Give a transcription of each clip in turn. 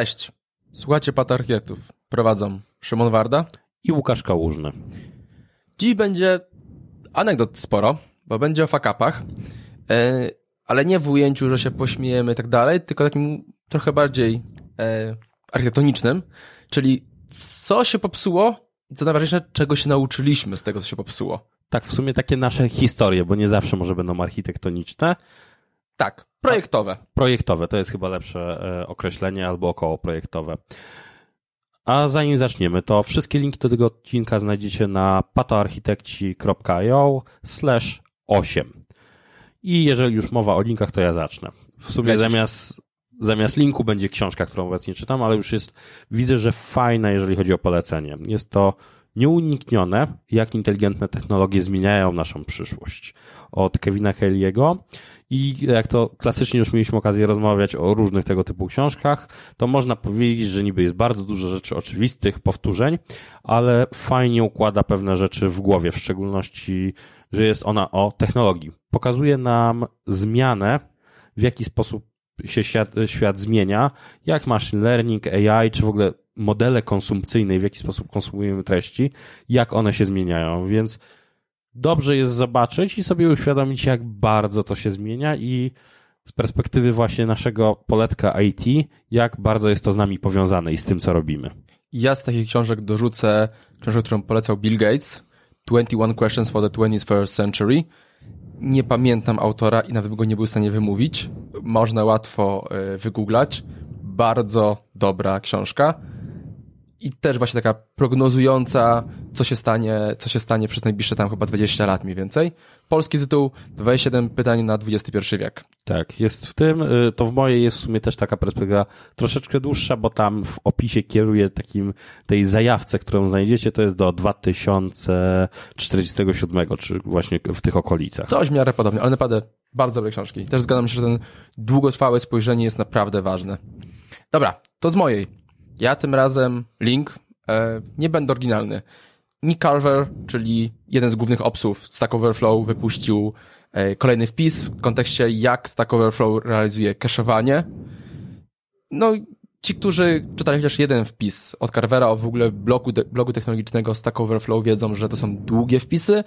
Cześć. Słuchacie Patarchietów. Prowadzą Szymon Warda i Łukasz Kałużny. Dziś będzie anegdot sporo, bo będzie o fakapach, e, ale nie w ujęciu, że się pośmiejemy i tak dalej, tylko takim trochę bardziej e, architektonicznym, czyli co się popsuło i co najważniejsze, czego się nauczyliśmy z tego, co się popsuło. Tak, w sumie takie nasze historie, bo nie zawsze może będą architektoniczne. Tak, projektowe. Projektowe, to jest chyba lepsze e, określenie, albo około projektowe. A zanim zaczniemy, to wszystkie linki do tego odcinka znajdziecie na patoarchitekci.io slash 8. I jeżeli już mowa o linkach, to ja zacznę. W sumie zamiast, zamiast linku będzie książka, którą obecnie czytam, ale już jest, widzę, że fajna, jeżeli chodzi o polecenie. Jest to nieuniknione, jak inteligentne technologie zmieniają naszą przyszłość. Od Kevina Kelly'ego i jak to klasycznie już mieliśmy okazję rozmawiać o różnych tego typu książkach, to można powiedzieć, że niby jest bardzo dużo rzeczy oczywistych, powtórzeń, ale fajnie układa pewne rzeczy w głowie, w szczególności, że jest ona o technologii. Pokazuje nam zmianę, w jaki sposób się świat, świat zmienia, jak machine learning, AI, czy w ogóle modele konsumpcyjne, w jaki sposób konsumujemy treści, jak one się zmieniają, więc dobrze jest zobaczyć i sobie uświadomić, jak bardzo to się zmienia i z perspektywy właśnie naszego poletka IT, jak bardzo jest to z nami powiązane i z tym, co robimy. Ja z takich książek dorzucę książkę, którą polecał Bill Gates, 21 Questions for the 21st Century. Nie pamiętam autora i nawet go nie był w stanie wymówić. Można łatwo e, wygooglać. Bardzo dobra książka i też właśnie taka prognozująca, co się stanie, co się stanie przez najbliższe tam chyba 20 lat mniej więcej. Polski tytuł 27 pytań na XXI wiek. Tak, jest w tym, y, to w mojej jest w sumie też taka perspektywa troszeczkę dłuższa, bo tam w opisie kieruje takim, tej zajawce, którą znajdziecie, to jest do 2047, czy właśnie w tych okolicach. Coś w miarę podobnie, ale naprawdę bardzo dobre książki. Też zgadzam się, że ten długotrwałe spojrzenie jest naprawdę ważne. Dobra, to z mojej. Ja tym razem link, e, nie będę oryginalny. Nick Carver, czyli jeden z głównych opsów Stack Overflow, wypuścił e, kolejny wpis w kontekście jak Stack Overflow realizuje cache'owanie. No, ci, którzy czytali chociaż jeden wpis od Carvera o w ogóle blogu, blogu technologicznego Stack Overflow wiedzą, że to są długie wpisy,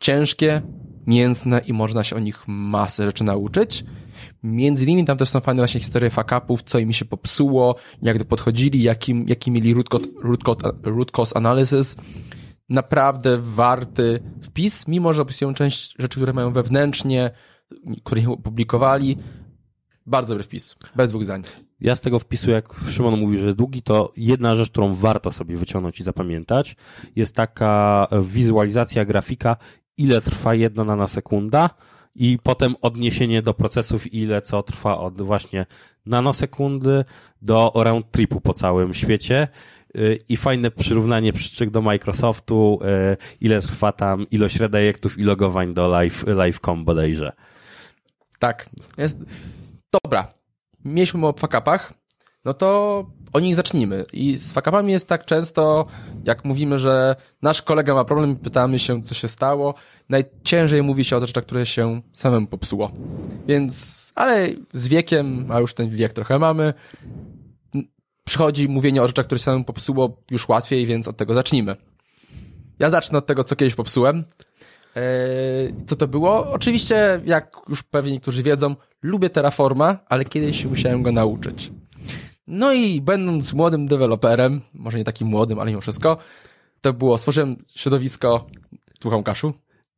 ciężkie, mięsne i można się o nich masę rzeczy nauczyć. Między innymi tam też są fajne właśnie historie fuck-upów, co im się popsuło, jak to podchodzili, jakim, jaki mieli root cause, root, cause, root cause analysis. Naprawdę warty wpis, mimo że opisują część rzeczy, które mają wewnętrznie, które opublikowali. Bardzo dobry wpis, bez dwóch zdań. Ja z tego wpisu, jak Szymon mówi, że jest długi, to jedna rzecz, którą warto sobie wyciągnąć i zapamiętać, jest taka wizualizacja grafika, ile trwa jedna nanosekunda, i potem odniesienie do procesów, ile co trwa od właśnie nanosekundy do round tripu po całym świecie y, i fajne przyrównanie przyczyk do Microsoftu, y, ile trwa tam ilość redajektów i logowań do live, live.com bodajże. Tak. Jest... Dobra. Mieliśmy o fakapach, no to o nich zacznijmy. I z fakapami jest tak często, jak mówimy, że nasz kolega ma problem i pytamy się, co się stało. Najciężej mówi się o rzeczach, które się samemu popsuło. Więc, ale z wiekiem, a już ten wiek trochę mamy, przychodzi mówienie o rzeczach, które się samemu popsuło już łatwiej, więc od tego zacznijmy. Ja zacznę od tego, co kiedyś popsułem. Eee, co to było? Oczywiście, jak już pewnie niektórzy wiedzą, lubię Terraforma, ale kiedyś musiałem go nauczyć. No i będąc młodym deweloperem, może nie takim młodym, ale mimo wszystko, to było, stworzyłem środowisko, słucham Kaszu,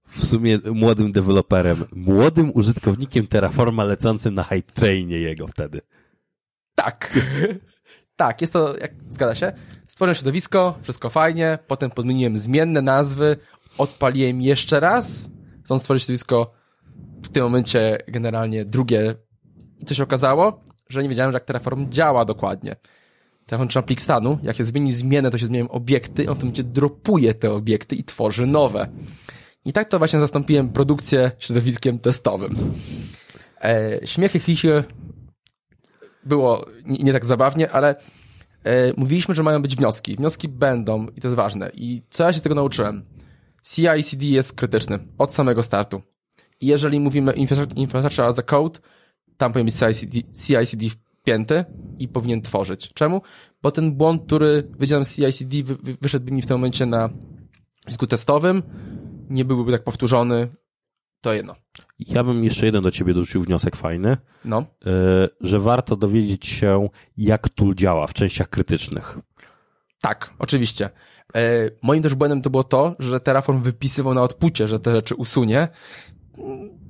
w sumie młodym deweloperem, młodym użytkownikiem Terraforma lecącym na hype trainie jego wtedy. Tak. tak, jest to, jak zgadza się. Stworzyłem środowisko, wszystko fajnie, potem podmieniłem zmienne nazwy, odpaliłem jeszcze raz, chcąc stworzyć środowisko w tym momencie generalnie drugie. I co się okazało? Że nie wiedziałem, że jak Terraform działa dokładnie. Terraform trzeba plik stanu, jak się zmieni zmianę, to się zmieniają obiekty, on w tym momencie dropuje te obiekty i tworzy nowe. I tak to właśnie zastąpiłem produkcję środowiskiem testowym. E, śmiechy, chichy było nie, nie, tak zabawnie, ale e, mówiliśmy, że mają być wnioski. Wnioski będą i to jest ważne. I co ja się z tego nauczyłem? CI/CD jest krytyczny od samego startu. I jeżeli mówimy infrastructure as a code, tam powinien być CI/CD, CI/CD pięty i powinien tworzyć. Czemu? Bo ten błąd, który z CI/CD, wy, wy, wyszedłby mi w tym momencie na dysku testowym, nie byłby tak powtórzony, to jedno. Ja bym jeszcze jeden do ciebie dorzucił wniosek fajny, No, yy, że warto dowiedzieć się, jak tool działa w częściach krytycznych. tak, oczywiście. E, moim też błędem to było to, że Terraform wypisywał na outpucie, że te rzeczy usunie.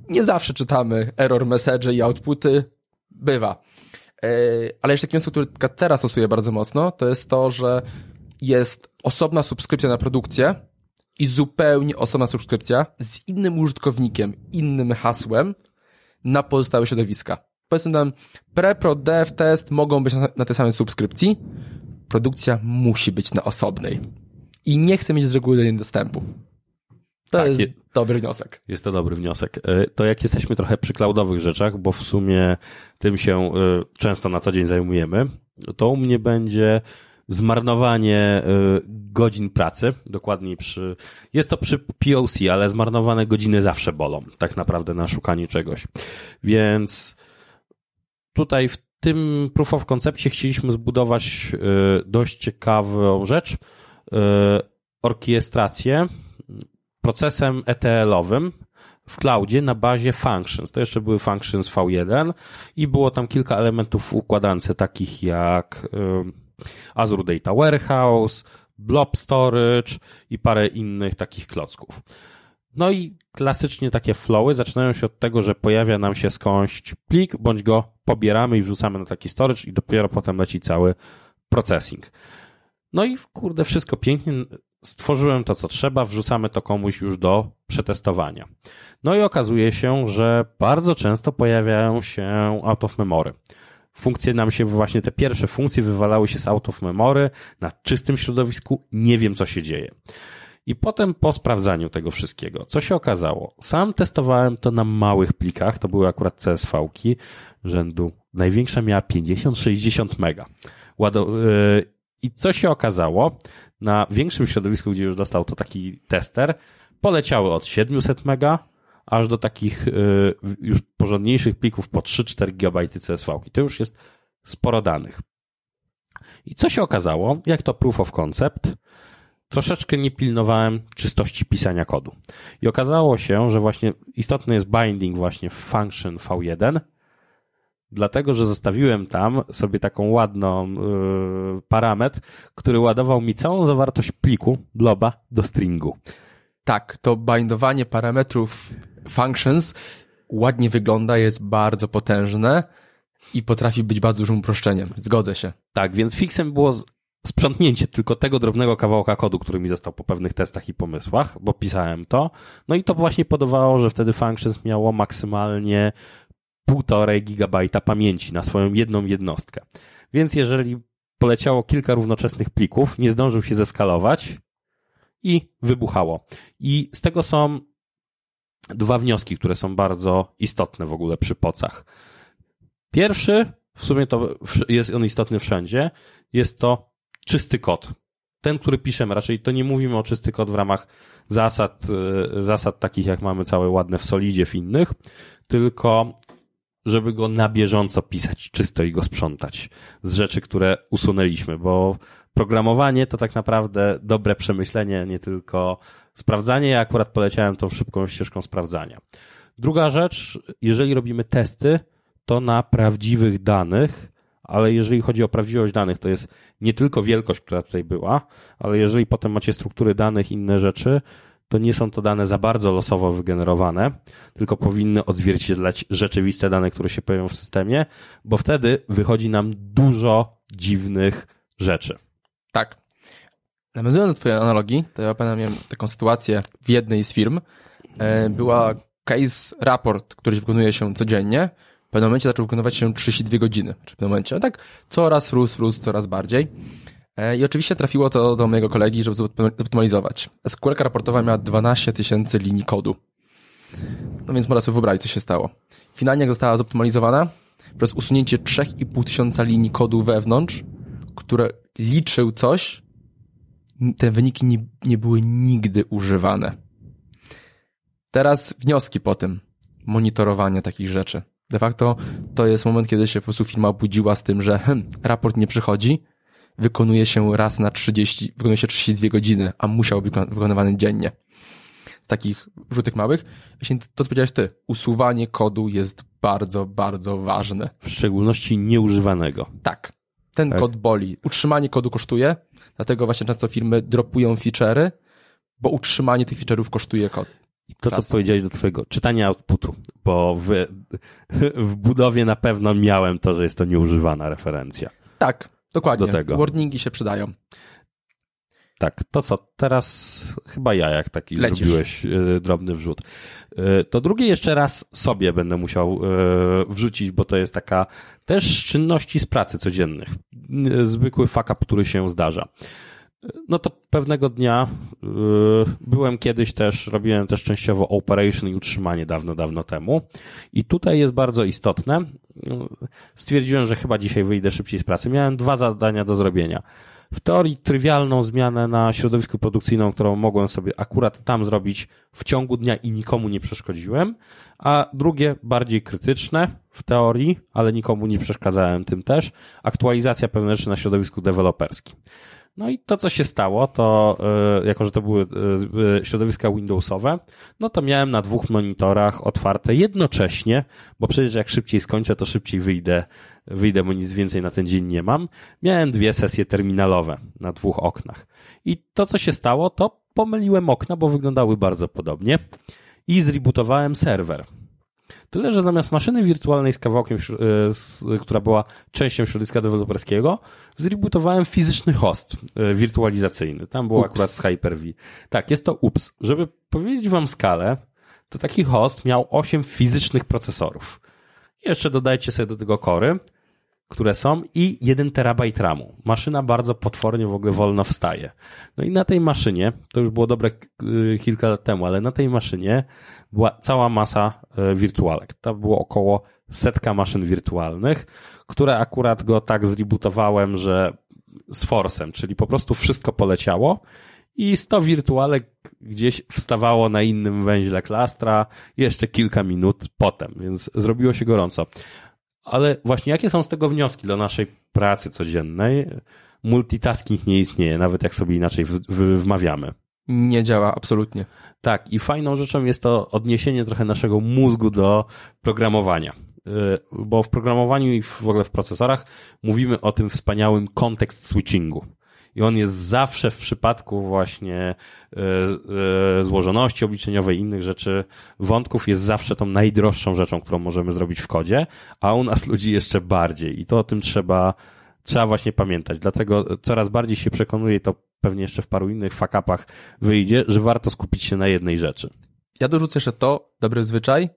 Nie zawsze czytamy error message i outputy. Bywa. E, ale jeszcze taki wniosek, który teraz stosuje bardzo mocno, to jest to, że jest osobna subskrypcja na produkcję i zupełnie osobna subskrypcja z innym użytkownikiem, innym hasłem na pozostałe środowiska. Powiedzmy tam pre, dev, test mogą być na, na tej samej subskrypcji, produkcja musi być na osobnej. I nie chcę mieć z reguły do niej dostępu. To Tak, jest je- dobry wniosek. Jest to dobry wniosek. Yy, To jak jesteśmy trochę przy cloudowych rzeczach, bo w sumie tym się yy, często na co dzień zajmujemy, to u mnie będzie zmarnowanie yy, godzin pracy, dokładniej przy, jest to przy POC, ale zmarnowane godziny zawsze bolą, tak naprawdę na szukanie czegoś. Więc tutaj w tym proof of concepcie chcieliśmy zbudować dość ciekawą rzecz, orkiestrację procesem ETL-owym w cloudzie na bazie functions. To jeszcze były functions V1 i było tam kilka elementów w układance takich jak y, Azure Data Warehouse, Blob Storage i parę innych takich klocków. No i klasycznie takie flowy zaczynają się od tego, że pojawia nam się skądś plik, bądź go pobieramy i wrzucamy na taki storage i dopiero potem leci cały processing. No i kurde, wszystko pięknie. Stworzyłem to, co trzeba, wrzucamy to komuś już do przetestowania. No i okazuje się, że bardzo często pojawiają się out of memory. Funkcje nam się, właśnie te pierwsze funkcje wywalały się z out of memory na czystym środowisku. Nie wiem, co się dzieje. I potem po sprawdzaniu tego wszystkiego, co się okazało? Sam testowałem to na małych plikach, to były akurat CSV-ki rzędu, największa miała 50-60 mega. Yy, I co się okazało? Na większym środowisku, gdzie już dostał to taki tester, poleciały od 700 mega aż do takich yy, już porządniejszych plików po 3-4 GB CSV-ki. To już jest sporo danych. I co się okazało? Jak to proof of concept? troszeczkę nie pilnowałem czystości pisania kodu. I okazało się, że właśnie istotny jest binding właśnie w function V1, dlatego że zostawiłem tam sobie taką ładną yy, parametr, który ładował mi całą zawartość pliku bloba do stringu. Tak, to bindowanie parametrów functions ładnie wygląda, jest bardzo potężne i potrafi być bardzo dużym uproszczeniem. Zgodzę się. Tak, więc fixem było sprzątnięcie tylko tego drobnego kawałka kodu, który mi został po pewnych testach i pomysłach, bo pisałem to. No i to właśnie podawało, że wtedy functions miało maksymalnie 1,5 gigabajta pamięci na swoją jedną jednostkę. Więc jeżeli poleciało kilka równoczesnych plików, nie zdążył się zeskalować i wybuchało. I z tego są dwa wnioski, które są bardzo istotne w ogóle przy pocach. Pierwszy, w sumie to jest on istotny wszędzie, jest to czysty kod. Ten, który piszemy, raczej to nie mówimy o czysty kod w ramach zasad, zasad takich, jak mamy całe ładne w Solidzie, w innych, tylko żeby go na bieżąco pisać czysto i go sprzątać z rzeczy, które usunęliśmy, bo programowanie to tak naprawdę dobre przemyślenie, nie tylko sprawdzanie. Ja akurat poleciałem tą szybką ścieżką sprawdzania. Druga rzecz, jeżeli robimy testy, to na prawdziwych danych, ale jeżeli chodzi o prawdziwość danych, to jest nie tylko wielkość, która tutaj była, ale jeżeli potem macie struktury danych, inne rzeczy, to nie są to dane za bardzo losowo wygenerowane, tylko powinny odzwierciedlać rzeczywiste dane, które się pojawią w systemie, bo wtedy wychodzi nam dużo dziwnych rzeczy. Tak. Nawiązując do twojej analogii, to ja pamiętam miałem taką sytuację w jednej z firm. E, Była case raport, który wykonuje się codziennie. W pewnym momencie zaczął wykonywać się 32 godziny. Czy w pewnym momencie, a tak coraz rósł, rósł coraz bardziej. E, I oczywiście trafiło to do mojego kolegi, żeby zoptymalizować. SQL raportowa miała 12 tysięcy linii kodu. No więc można sobie wyobrazić, co się stało. Finalnie jak została zoptymalizowana, przez usunięcie 3,5 tysiąca linii kodu wewnątrz, które liczył coś, te wyniki nie, nie były nigdy używane. Teraz wnioski po tym monitorowania takich rzeczy. De facto to jest moment, kiedy się po prostu firma obudziła z tym, że hmm, raport nie przychodzi, wykonuje się raz na 30, wykonuje się 32 godziny, a musiał być wykonywany dziennie. Z takich wrzutek małych. Właśnie to, co powiedziałeś ty, usuwanie kodu jest bardzo, bardzo ważne. W szczególności nieużywanego. Tak. Ten tak. kod boli. Utrzymanie kodu kosztuje, dlatego właśnie często firmy dropują feature'y, bo utrzymanie tych feature'ów kosztuje kod. I to, co powiedziałeś do twojego czytania outputu, bo w, w budowie na pewno miałem to, że jest to nieużywana referencja. Tak, dokładnie. Do tego. Warningi się przydają. Tak, to co, teraz chyba ja, jak taki Lecisz. zrobiłeś y, drobny wrzut. Y, to drugie jeszcze raz sobie będę musiał y, wrzucić, bo to jest taka też czynności z pracy codziennych. Zwykły fuck up, który się zdarza. No to pewnego dnia byłem kiedyś też, robiłem też częściowo operation i utrzymanie dawno, dawno temu. I tutaj jest bardzo istotne. Stwierdziłem, że chyba dzisiaj wyjdę szybciej z pracy. Miałem dwa zadania do zrobienia w teorii trywialną zmianę na środowisku produkcyjną, którą mogłem sobie akurat tam zrobić w ciągu dnia i nikomu nie przeszkodziłem, a drugie bardziej krytyczne w teorii, ale nikomu nie przeszkadzałem tym też, aktualizacja pewnych rzeczy na środowisku deweloperskim. No i to, co się stało, to e, jako, że to były e, e, środowiska Windowsowe, no to miałem na dwóch monitorach otwarte jednocześnie, bo przecież jak szybciej skończę, to szybciej wyjdę, wyjdę, bo nic więcej na ten dzień nie mam. Miałem dwie sesje terminalowe na dwóch oknach. I to, co się stało, to pomyliłem okna, bo wyglądały bardzo podobnie i zrebootowałem serwer. Tyle, że zamiast maszyny wirtualnej z kawałkiem, e, która była częścią środowiska deweloperskiego, zrebootowałem fizyczny host e, wirtualizacyjny. Tam było ups. akurat z Hyper-V. Tak, jest to ups. Żeby powiedzieć wam skalę, to taki host miał 8 fizycznych procesorów. Jeszcze dodajcie sobie do tego kory które są i 1 terabajt RAMu. Maszyna bardzo potwornie w ogóle wolno wstaje. No i na tej maszynie, to już było dobre y, kilka lat temu, ale na tej maszynie była cała masa y, wirtualek. To było około setka maszyn wirtualnych, które akurat go tak zrebootowałem, że z forsem, czyli po prostu wszystko poleciało i 100 wirtualek gdzieś wstawało na innym węźle klastra jeszcze kilka minut potem, więc zrobiło się gorąco. Ale właśnie jakie są z tego wnioski dla naszej pracy codziennej? Multitasking nie istnieje, nawet jak sobie inaczej wmawiamy. Nie działa, absolutnie. Tak, i fajną rzeczą jest to odniesienie trochę naszego mózgu do programowania. Y, bo w programowaniu i w ogóle w procesorach mówimy o tym wspaniałym kontekst switchingu i on jest zawsze w przypadku właśnie e, e, złożoności obliczeniowej innych rzeczy, wątków jest zawsze tą najdroższą rzeczą, którą możemy zrobić w kodzie, a u nas ludzi jeszcze bardziej i to o tym trzeba, trzeba właśnie pamiętać. Dlatego coraz bardziej się przekonuję, to pewnie jeszcze w paru innych fakapach wyjdzie, że warto skupić się na jednej rzeczy. Ja dorzucę jeszcze to, dobry zwyczaj,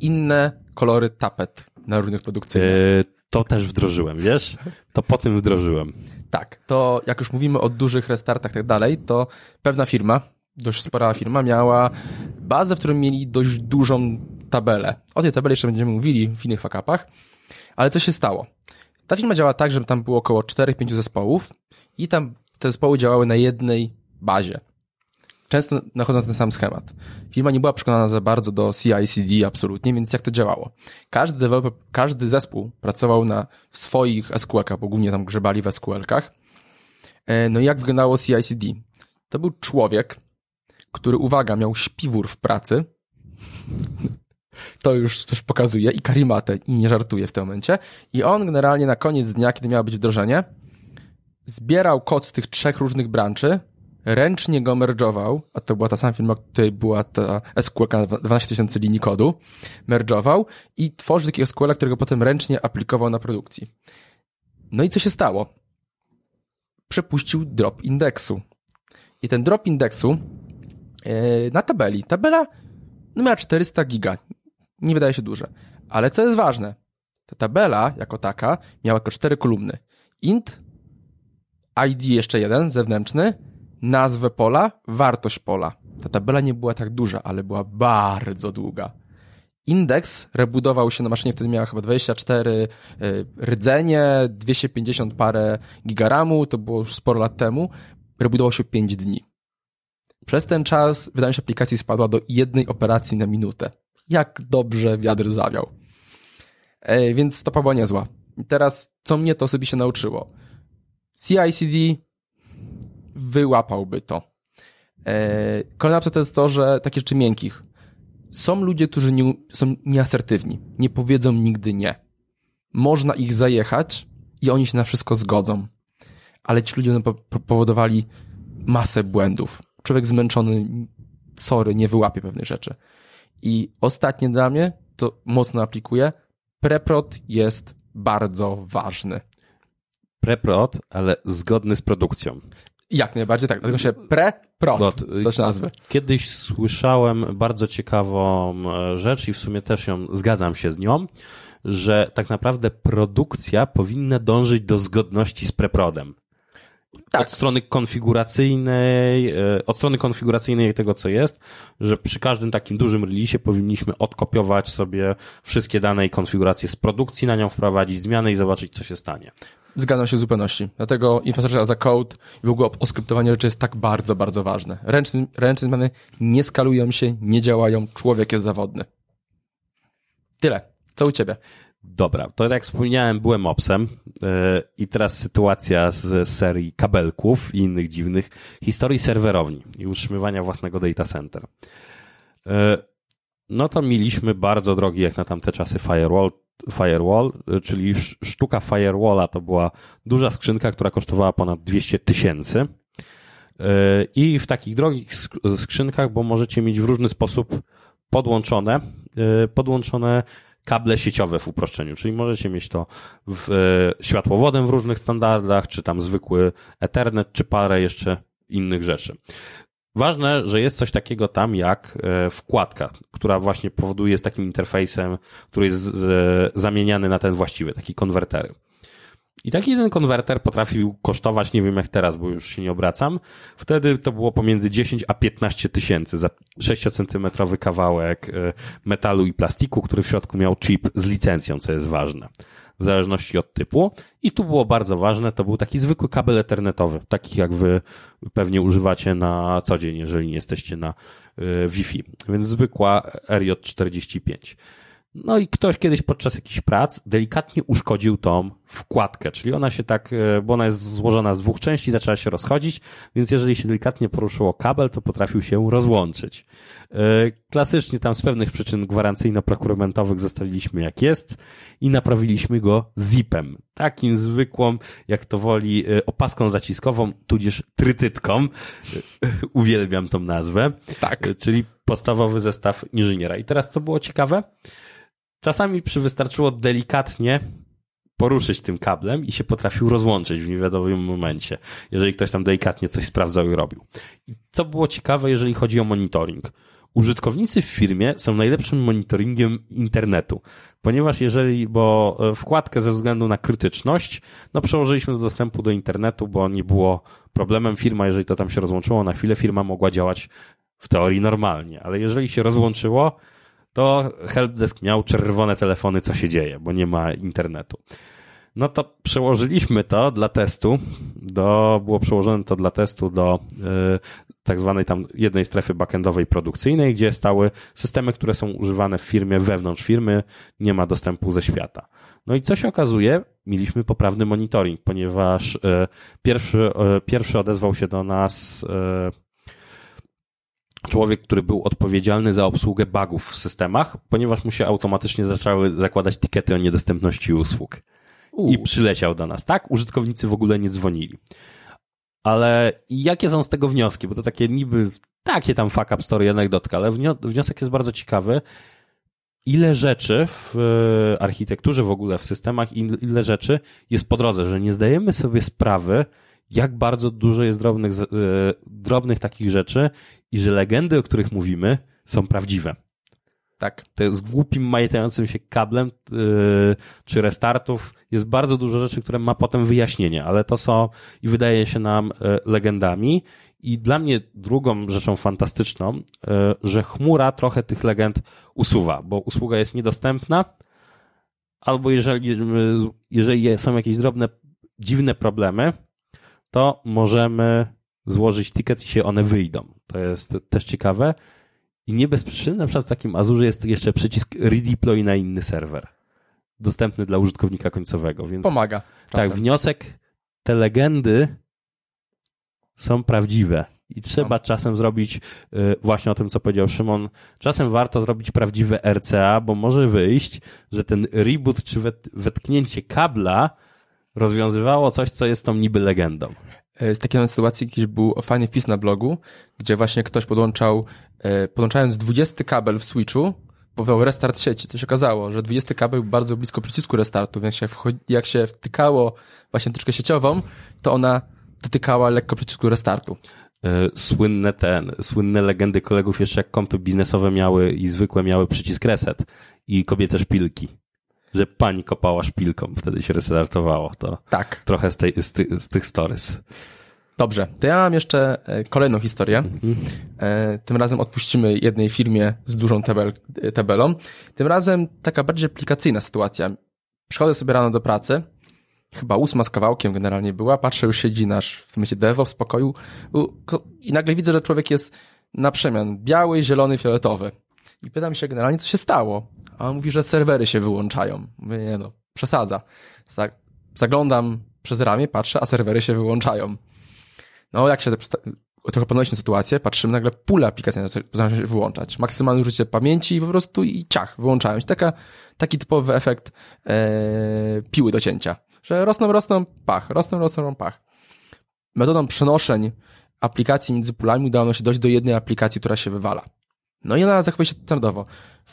inne kolory tapet na różnych produkcyjnych. E, to też wdrożyłem, wiesz? To po tym wdrożyłem. Tak, to jak już mówimy o dużych restartach i tak dalej, to pewna firma, dość spora firma, miała bazę, w której mieli dość dużą tabelę. O tej tabeli jeszcze będziemy mówili w innych fakapach, ale co się stało? Ta firma działa tak, że tam było około 4-5 zespołów i tam te zespoły działały na jednej bazie często nachodzą na ten sam schemat. Firma nie była przekonana za bardzo do CI/CD absolutnie, więc jak to działało? Każdy deweloper, każdy zespół pracował na swoich SQL-kach, bo głównie tam grzebali w SQL-kach. E, no i jak wyglądało CI/CD? To był człowiek, który, uwaga, miał śpiwór w pracy. To już coś pokazuje i karimatę i nie żartuje w tym momencie. I on generalnie na koniec dnia, kiedy miało być wdrożenie, zbierał kod z tych trzech różnych branży, ręcznie go merge'ował, a to była ta sama firma, której była ta SQL na 12 tysięcy linii kodu, merge'ował i tworzył takiego SQL, którego potem ręcznie aplikował na produkcji. No i co się stało? Przepuścił drop indeksu. I ten drop indeksu yy, na tabeli, tabela no miała 400 giga. Nie wydaje się duże. Ale co jest ważne, ta tabela jako taka miała tylko cztery kolumny. Int, ID jeszcze jeden, zewnętrzny, nazwę pola, wartość pola. Ta tabela nie była tak duża, ale była bardzo długa. Indeks rebudował się na maszynie, wtedy miała chyba 24 y, rdzenie, 250 parę gigaramu, to było już sporo lat temu. Rebudował się 5 dni. Przez ten czas wydajność aplikacji spadła do jednej operacji na minutę. Jak dobrze wiatr zawiał. E, więc stopa była niezła. I teraz, co mnie to osobiście nauczyło? CICD wyłapałby to. E, kolejna opcja to jest to, że takie rzeczy miękkich. Są ludzie, którzy nie, są nieasertywni. Nie powiedzą nigdy nie. Można ich zajechać i oni się na wszystko zgodzą. Ale ci ludzie powodowali masę błędów. Człowiek zmęczony, sorry, nie wyłapie pewnych rzeczy. I ostatnie dla mnie, to mocno aplikuję, preprot jest bardzo ważny. Preprod, ale zgodny z produkcją. Jak najbardziej tak, dlatego się preprot, No, też nazwy. Kiedyś słyszałem bardzo ciekawą e, rzecz i w sumie też ją zgadzam się z nią, że tak naprawdę produkcja powinna dążyć do zgodności z preprodem. Tak. Od strony konfiguracyjnej, e, od strony konfiguracyjnej tego, co jest, że przy każdym takim dużym release powinniśmy odkopiować sobie wszystkie dane i konfiguracje z produkcji, na nią wprowadzić zmiany i zobaczyć, co się stanie. Zgadzam się w zupełności. Dlatego infrastruktura as a code i w ogóle oskryptowanie rzeczy jest tak bardzo, bardzo ważne. Ręczne, ręczne zmiany nie skalują się, nie działają, człowiek jest zawodny. Tyle. Co u ciebie? Dobra, to jak wspomniałem, byłem opsem yy, i teraz sytuacja z serii kabelków i innych dziwnych historii serwerowni i utrzymywania własnego data center. Yy, no to mieliśmy bardzo drogi jak na tamte czasy firewall, firewall yy, czyli sz- sztuka firewalla to była duża skrzynka, która kosztowała ponad 200 tysięcy. I w takich drogich sk- skrzynkach, bo możecie mieć w różny sposób podłączone, podłączone kable sieciowe w uproszczeniu, czyli możecie mieć to w e, światłowodem w różnych standardach, czy tam zwykły Ethernet, czy parę jeszcze innych rzeczy. Ważne, że jest coś takiego tam jak e, wkładka, która właśnie powoduje jest takim interfejsem, który jest e, zamieniany na ten właściwy, taki konwertery. I taki jeden konwerter potrafił kosztować, nie wiem jak teraz, bo już się nie obracam. Wtedy to było pomiędzy 10 a 15 tysięcy za 6-centymetrowy kawałek e, metalu i plastiku, który w środku miał chip z licencją, co jest ważne. W zależności od typu. I tu było bardzo ważne, to był taki zwykły kabel ethernetowy, taki jak wy pewnie używacie na co dzień, jeżeli nie jesteście na e, Wi-Fi. Więc zwykła RJ45. No i ktoś kiedyś podczas jakichś prac delikatnie uszkodził tą wkładkę, czyli ona się tak, e, bo ona jest złożona z dwóch części, zaczęła się rozchodzić, więc jeżeli się delikatnie poruszyło kabel, to potrafił się rozłączyć. E, Klasycznie tam z pewnych przyczyn gwarancyjno-prokumentowych zostawiliśmy jak jest i naprawiliśmy go zipem. Takim zwykłą, jak to woli, e, opaską zaciskową, tudzież trytytką. Uwielbiam tą nazwę. Tak. Czyli podstawowy zestaw inżyniera. I teraz co było ciekawe? Czasami przy wystarczyło delikatnie poruszyć tym kablem i się potrafił rozłączyć w niewiadomym momencie, jeżeli ktoś tam delikatnie coś sprawdzał i robił. I co było ciekawe, jeżeli chodzi o monitoring? Użytkownicy w firmie są najlepszym monitoringiem internetu, ponieważ jeżeli, bo e, wkładkę ze względu na krytyczność, no przełożyliśmy do dostępu do internetu, bo nie było problemem. Firma, jeżeli to tam się rozłączyło na chwilę, firma mogła działać w teorii normalnie, ale jeżeli się rozłączyło, to helpdesk miał czerwone telefony, co się dzieje, bo nie ma internetu. No to przełożyliśmy to dla testu, do, było przełożone to dla testu do y, tak zwanej tam jednej strefy backendowej produkcyjnej, gdzie stały systemy, które są używane w firmie, wewnątrz firmy, nie ma dostępu ze świata. No i co się okazuje? Mieliśmy poprawny monitoring, ponieważ y, pierwszy, y, pierwszy odezwał się do nas człowiek, który był odpowiedzialny za obsługę bugów w systemach, ponieważ mu się automatycznie zaczęły zakładać tikety o niedostępności usług. I przyleciał do nas. Tak, użytkownicy w ogóle nie dzwonili. Ale jakie są z tego wnioski? Bo to takie niby, takie tam fuck up story, anegdotka, ale wnio- wniosek jest bardzo ciekawy. Ile rzeczy w e, architekturze w ogóle, w systemach, il- ile rzeczy jest po drodze, że nie zdajemy sobie sprawy, jak bardzo dużo jest drobnych, e, drobnych takich rzeczy i że legendy, o których mówimy, są prawdziwe. Tak. To z głupim majtającym się kablem yy, czy restartów jest bardzo dużo rzeczy, które ma potem wyjaśnienie, ale to są i wydaje się nam yy, legendami. I dla mnie drugą rzeczą fantastyczną, yy, że chmura trochę tych legend usuwa, bo usługa jest niedostępna, albo jeżeli, yy, jeżeli są jakieś drobne, dziwne problemy, to możemy złożyć ticket i się one wyjdą. To jest też ciekawe. I nie bez przyczyny, na przykład w takim Azurze jest jeszcze przycisk redeploy na inny serwer. dostępny dla użytkownika końcowego. Więc Pomaga. Czasem. tak, wniosek, te legendy są prawdziwe. I trzeba czasem zrobić y, właśnie o tym, co powiedział Szymon. Czasem warto zrobić prawdziwe RCA, bo może wyjść, że ten reboot czy wet, wetknięcie kabla rozwiązywało coś, co jest tą niby legendą. E, Z takiej sytuacji jakiś był fajny wpis na blogu, gdzie właśnie ktoś podłączał, e, podłączając 20 kabel w switchu, powołał restart sieci. To się okazało, że 20 kabel był bardzo blisko przycisku restartu, więc jak, wchodzi, jak się wtykało właśnie tyczkę sieciową, to ona dotykała lekko przycisku restartu. Y, Słynne ten, słynne legendy kolegów jeszcze jak kompy biznesowe miały i zwykłe miały przycisk reset i kobiece szpilki. Że pani kopała szpilką, wtedy się restartowało. To Tak. trochę z, tej, z, ty, z tych stories. Dobrze, to ja mam jeszcze e, kolejną historię. E, Tym razem odpuścimy jednej firmie z dużą tabel, e, tabelą. Tym razem taka bardziej aplikacyjna sytuacja. Przychodzę sobie rano do pracy, chyba ósma z kawałkiem generalnie była, patrzę, już siedzi nasz w tym devo w spokoju i nagle widzę, że człowiek jest na przemian biały, zielony, fioletowy. I pytam się generalnie, co się stało. A on mówi, że serwery się wyłączają. Mówię, nie no, przesadza. Za- Zaglądam przez ramię, patrzę, a serwery się wyłączają. No, jak się trochę ponośmy sytuację, patrzymy, nagle pula aplikacji zaczyna się wyłączać. Maksymalne użycie pamięci po prostu i ciach, wyłączają się. Taka, taki typowy efekt e, piły do cięcia. Że rosną, rosną, pach, rosną, rosną, pach. Metodą przenoszeń aplikacji między pulami udało nam się dojść do jednej aplikacji, która się wywala. No i ona zachowuje się standardowo.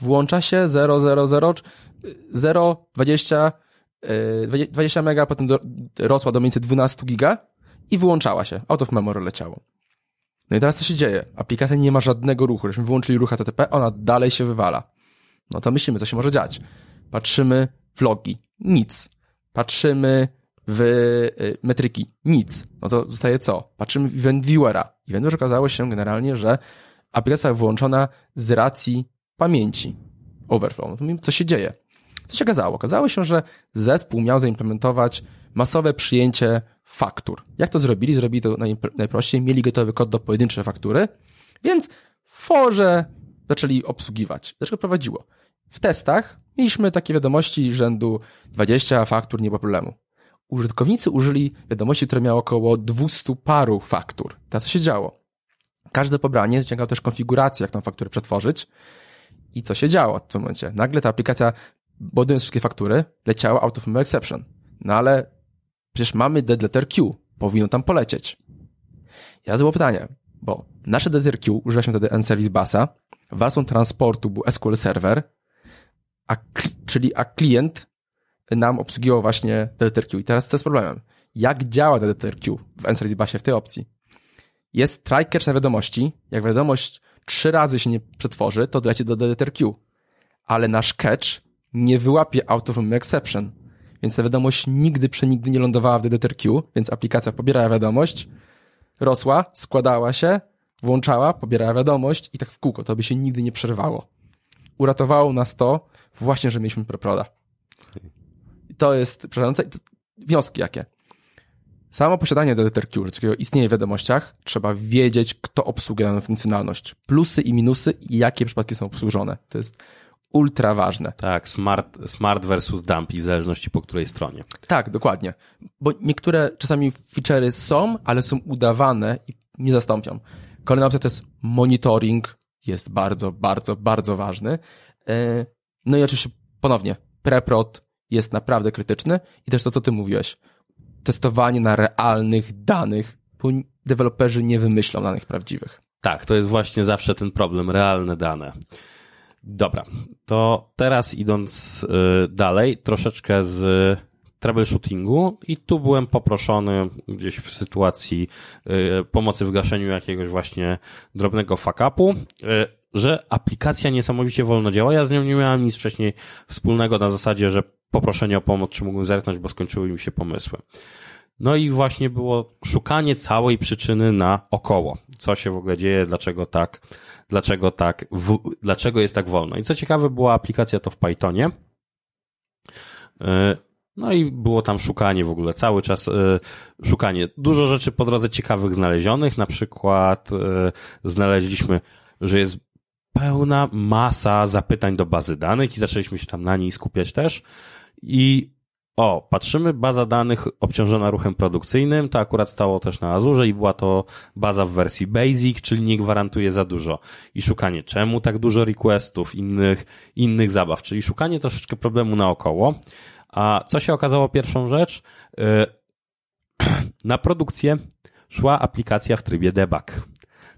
Włącza się 0, 0, 0, 0, 20, e, 20 mega, potem do, rosła do mniej więcej 12 giga i wyłączała się. Out of memory leciało. No i teraz co się dzieje? Aplikacja nie ma żadnego ruchu. Żeśmy wyłączyli ruch HTTP, ona dalej się wywala. No to myślimy, co się może dziać. Patrzymy w logi. Nic. Patrzymy w y, metryki. Nic. No to zostaje co? Patrzymy w Event Viewera. Event Viewer okazało się generalnie, że aplikacja wyłączona z racji pamięci. Overflow. No co się dzieje? Co się okazało? Okazało się, że zespół miał zaimplementować masowe przyjęcie faktur. Jak to zrobili? Zrobili to naj- najprościej. Mieli gotowy kod do pojedynczej faktury, więc w forze zaczęli obsługiwać. Dlaczego prowadziło? W testach mieliśmy takie wiadomości rzędu 20 faktur, nie było problemu. Użytkownicy użyli wiadomości, które miały około 200 paru faktur. Teraz co się działo? Każde pobranie wyciągało też konfigurację, jak tą fakturę przetworzyć. I co się działo w tym momencie? Nagle ta aplikacja, budując wszystkie faktury, leciała out of exception. No ale przecież mamy dead letter Q. Powinno tam polecieć. Ja zadałem pytanie, bo nasze dead letter Q używaliśmy wtedy N-Service Busa, warstwą transportu był SQL Server, a, czyli a klient nam obsługiwał właśnie dead letter Q. I teraz co jest problemem? Jak działa dead letter Q w N-Service Busie w tej opcji? Jest try catch na wiadomości. Jak wiadomość trzy razy się nie przetworzy, to doleci do dead letter Q. Ale nasz catch nie wyłapie out of memory exception. Więc ta wiadomość nigdy przenigdy nie lądowała w DDTRQ, więc aplikacja pobierała wiadomość, rosła, składała się, włączała, pobierała wiadomość i tak w kółko. To by się nigdy nie przerwało. Uratowało nas to właśnie, że mieliśmy preproda. I to jest przerażające. Wnioski jakie? Samo posiadanie że takiego istnieje w wiadomościach, trzeba wiedzieć, kto obsługuje daną funkcjonalność. Plusy i minusy i jakie przypadki są obsłużone. To jest ultra ważne. Tak, smart, smart versus dumpy, w zależności po której stronie. Tak, dokładnie. Bo niektóre czasami feature'y są, ale są udawane i nie zastąpią. Kolejna opcja to jest monitoring. Jest bardzo, bardzo, bardzo ważny. E, No i oczywiście ponownie, preprod jest naprawdę krytyczny i też to, co ty mówiłeś. Testowanie na realnych danych, bo deweloperzy nie wymyślą danych prawdziwych. Tak, to jest właśnie zawsze ten problem, realne dane. Dobra, to teraz idąc y, dalej, troszeczkę z troubleshootingu i tu byłem poproszony gdzieś w sytuacji y, pomocy w gaszeniu jakiegoś właśnie drobnego fuck-upu, y, że aplikacja niesamowicie wolno działa. Ja z nią nie miałem nic wcześniej wspólnego na zasadzie, że poproszenie o pomoc, czy mógłbym zerknąć, bo skończyły mi się pomysły. No i właśnie było szukanie całej przyczyny na około. Co się w ogóle dzieje, dlaczego tak, dlaczego tak, w, dlaczego jest tak wolno. I co ciekawe, była aplikacja to w Pythonie. Yy, No i było tam szukanie w ogóle, cały czas yy, szukanie. Dużo rzeczy po drodze ciekawych znalezionych, na przykład yy, znaleźliśmy, że jest pełna masa zapytań do bazy danych i zaczęliśmy się tam na niej skupiać też. I o, patrzymy, baza danych obciążona ruchem produkcyjnym, to akurat stało też na Azure i była to baza w wersji Basic, czyli nie gwarantuje za dużo. I szukanie, czemu tak dużo requestów, innych, innych zabaw, czyli szukanie troszeczkę problemu naokoło. A co się okazało pierwszą rzecz? Na produkcję szła aplikacja w trybie debug.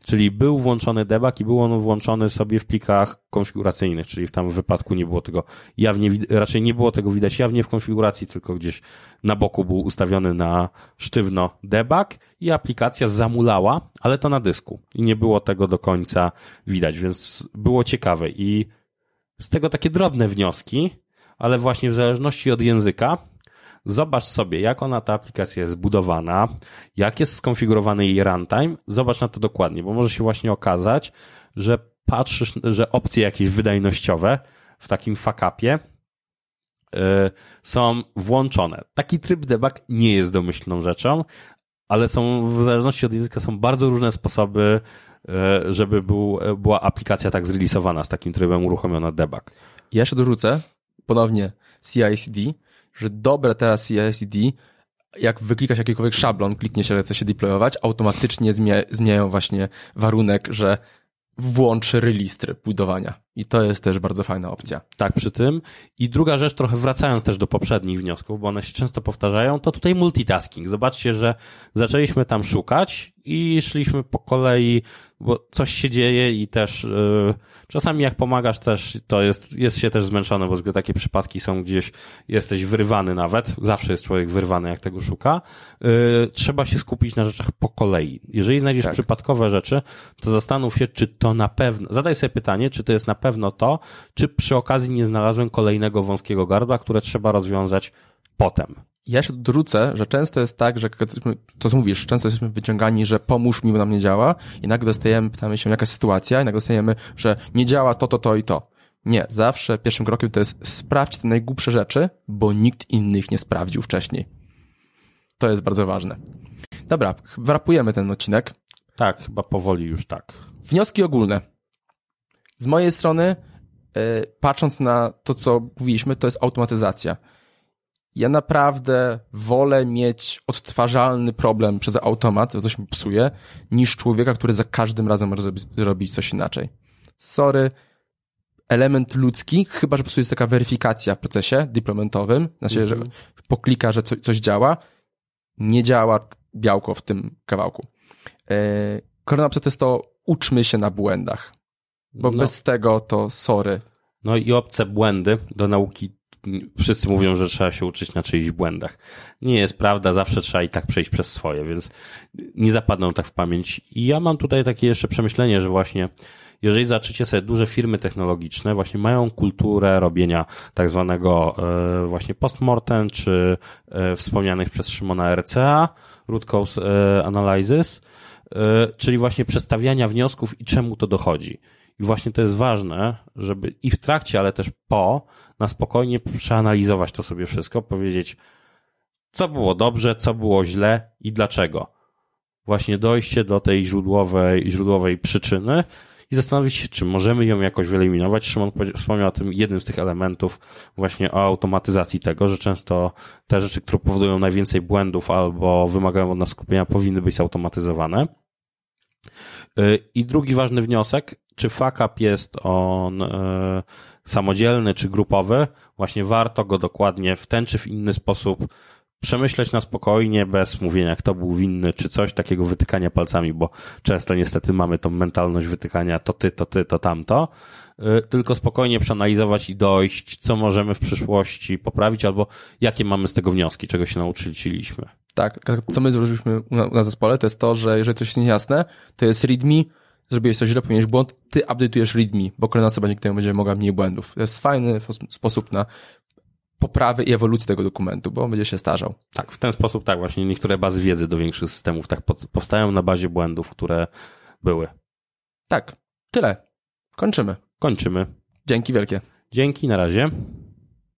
Czyli był włączony debug i był on włączony sobie w plikach konfiguracyjnych, czyli w tam wypadku nie było tego jawnie, raczej nie było tego widać jawnie w konfiguracji, tylko gdzieś na boku był ustawiony na sztywno debug i aplikacja zamulała, ale to na dysku. I nie było tego do końca widać, więc było ciekawe. I z tego takie drobne wnioski, ale właśnie w zależności od języka Zobacz sobie, jak ona ta aplikacja jest zbudowana, jak jest skonfigurowany jej runtime. Zobacz na to dokładnie, bo może się właśnie okazać, że patrzysz, że opcje jakieś wydajnościowe w takim fuck-upie yy, są włączone. Taki tryb debug nie jest domyślną rzeczą, ale są w zależności od języka są bardzo różne sposoby, yy, żeby był, była aplikacja tak zreleasowana z takim trybem uruchomiona debug. Ja jeszcze dorzucę ponownie CI/CD, że dobre teraz CI/CD, jak wyklikasz jakikolwiek szablon, klikniesz, że chce się deployować, automatycznie zmieniają właśnie warunek, że włączy release tryb budowania. I to jest też bardzo fajna opcja. Tak, przy tym. I druga rzecz, trochę wracając też do poprzednich wniosków, bo one się często powtarzają, to tutaj multitasking. Zobaczcie, że zaczęliśmy tam szukać i szliśmy po kolei bo coś się dzieje i też yy, czasami jak pomagasz też, to jest, jest się też zmęczony, bo takie przypadki są gdzieś, jesteś wyrwany nawet, zawsze jest człowiek wyrwany, jak tego szuka. Yy, trzeba się skupić na rzeczach po kolei. Jeżeli znajdziesz tak. przypadkowe rzeczy, to zastanów się, czy to na pewno, zadaj sobie pytanie, czy to jest na pewno to, czy przy okazji nie znalazłem kolejnego wąskiego gardła, które trzeba rozwiązać potem. Ja się dorzucę, że często jest tak, że to co mówisz, często jesteśmy wyciągani, że pomóż mi, bo nam nie działa i nagle dostajemy, pytamy się jaka sytuacja i nagle dostajemy, że nie działa to, to, to i to. Nie, zawsze pierwszym krokiem to jest sprawdź te najgłupsze rzeczy, bo nikt innych nie sprawdził wcześniej. To jest bardzo ważne. Dobra, wrapujemy ten odcinek. Tak, chyba powoli już tak. Wnioski ogólne. Z mojej strony, yy, patrząc na to, co mówiliśmy, to jest automatyzacja ja naprawdę wolę mieć odtwarzalny problem przez automat, to coś mi psuje, niż człowieka, który za każdym razem może zrobić coś inaczej. Sorry, element ludzki, chyba że po prostu jest taka weryfikacja w procesie deploymentowym, znaczy, mm -hmm. że mhm. poklika, że coś działa, nie działa białko w tym kawałku. Yy, to jest to uczmy się na błędach, bo no. bez tego to sorry. No i obce błędy do nauki wszyscy mówią, że trzeba się uczyć na czyichś błędach. Nie jest prawda, zawsze trzeba i tak przejść przez swoje, więc nie zapadną tak w pamięć. I ja mam tutaj takie jeszcze przemyślenie, że właśnie jeżeli zaczycie sobie duże firmy technologiczne, właśnie mają kulturę robienia tak zwanego e, właśnie postmortem, czy e, wspomnianych przez Szymona RCA, root cause e, analysis, czyli właśnie przedstawiania wniosków i czemu to dochodzi. I właśnie to jest ważne, żeby i w trakcie, ale też po, na spokojnie przeanalizować to sobie wszystko, powiedzieć, co było dobrze, co było źle i dlaczego. Właśnie dojście do tej źródłowej, źródłowej przyczyny i zastanowić się, czy możemy ją jakoś wyeliminować. Szymon wspomniał o tym jednym z tych elementów właśnie o automatyzacji tego, że często te rzeczy, które powodują najwięcej błędów albo wymagają od nas skupienia, powinny być zautomatyzowane. Y, I drugi ważny wniosek, czy fuck up jest on e, samodzielny czy grupowy, właśnie warto go dokładnie w ten czy w inny sposób przemyśleć na spokojnie, bez mówienia, kto był winny, czy coś takiego wytykania palcami, bo często niestety mamy tą mentalność wytykania to ty, to ty, to tamto, tylko spokojnie przeanalizować i dojść, co możemy w przyszłości poprawić, albo jakie mamy z tego wnioski, czego się nauczyliśmy. Tak, co my zrobiliśmy na zespole, to jest to, że jeżeli coś jest niejasne, to jest readme, zrobiłeś coś źle, popełniłeś błąd, ty update'ujesz readme, bo kolejna osoba dzięki temu będzie mogła mniej błędów. To jest fajny sposób na poprawę i ewolucję tego dokumentu, bo on będzie się starzał. Tak, w ten sposób tak, właśnie niektóre bazy wiedzy do większych systemów tak powstają na bazie błędów, które były. Tak, tyle. Kończymy. Kończymy. Dzięki wielkie. Dzięki, na razie.